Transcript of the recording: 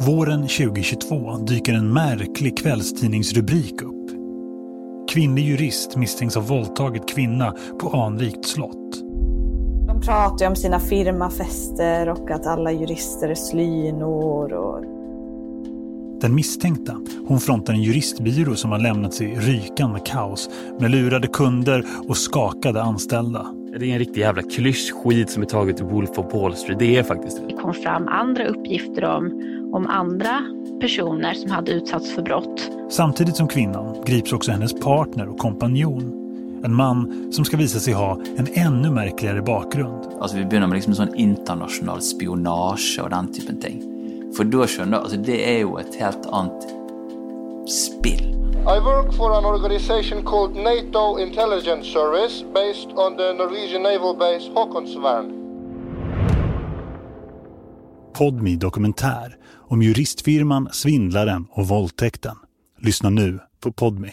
Våren 2022 dyker en märklig kvällstidningsrubrik upp. Kvinnlig jurist misstänks ha våldtagit kvinna på anrikt slott. De pratar ju om sina firmafester och att alla jurister är slynor. Och... Den misstänkta, hon frontar en juristbyrå som har lämnats i rykande kaos med lurade kunder och skakade anställda. Det är en riktig jävla klyschskit som är taget i Wolf of Wall Street. Det är faktiskt det. Det kom fram andra uppgifter om, om andra personer som hade utsatts för brott. Samtidigt som kvinnan grips också hennes partner och kompanjon. En man som ska visa sig ha en ännu märkligare bakgrund. Alltså vi börjar med liksom sån internationell spionage och den typen av ting. För då känner alltså det är ju ett helt annat spill. I work for an organization called NATO Intelligence Service based on the Norwegian naval base Håkonsvärn. Podmi dokumentär om juristfirman, svindlaren och våldtäkten. Lyssna nu på Podmi.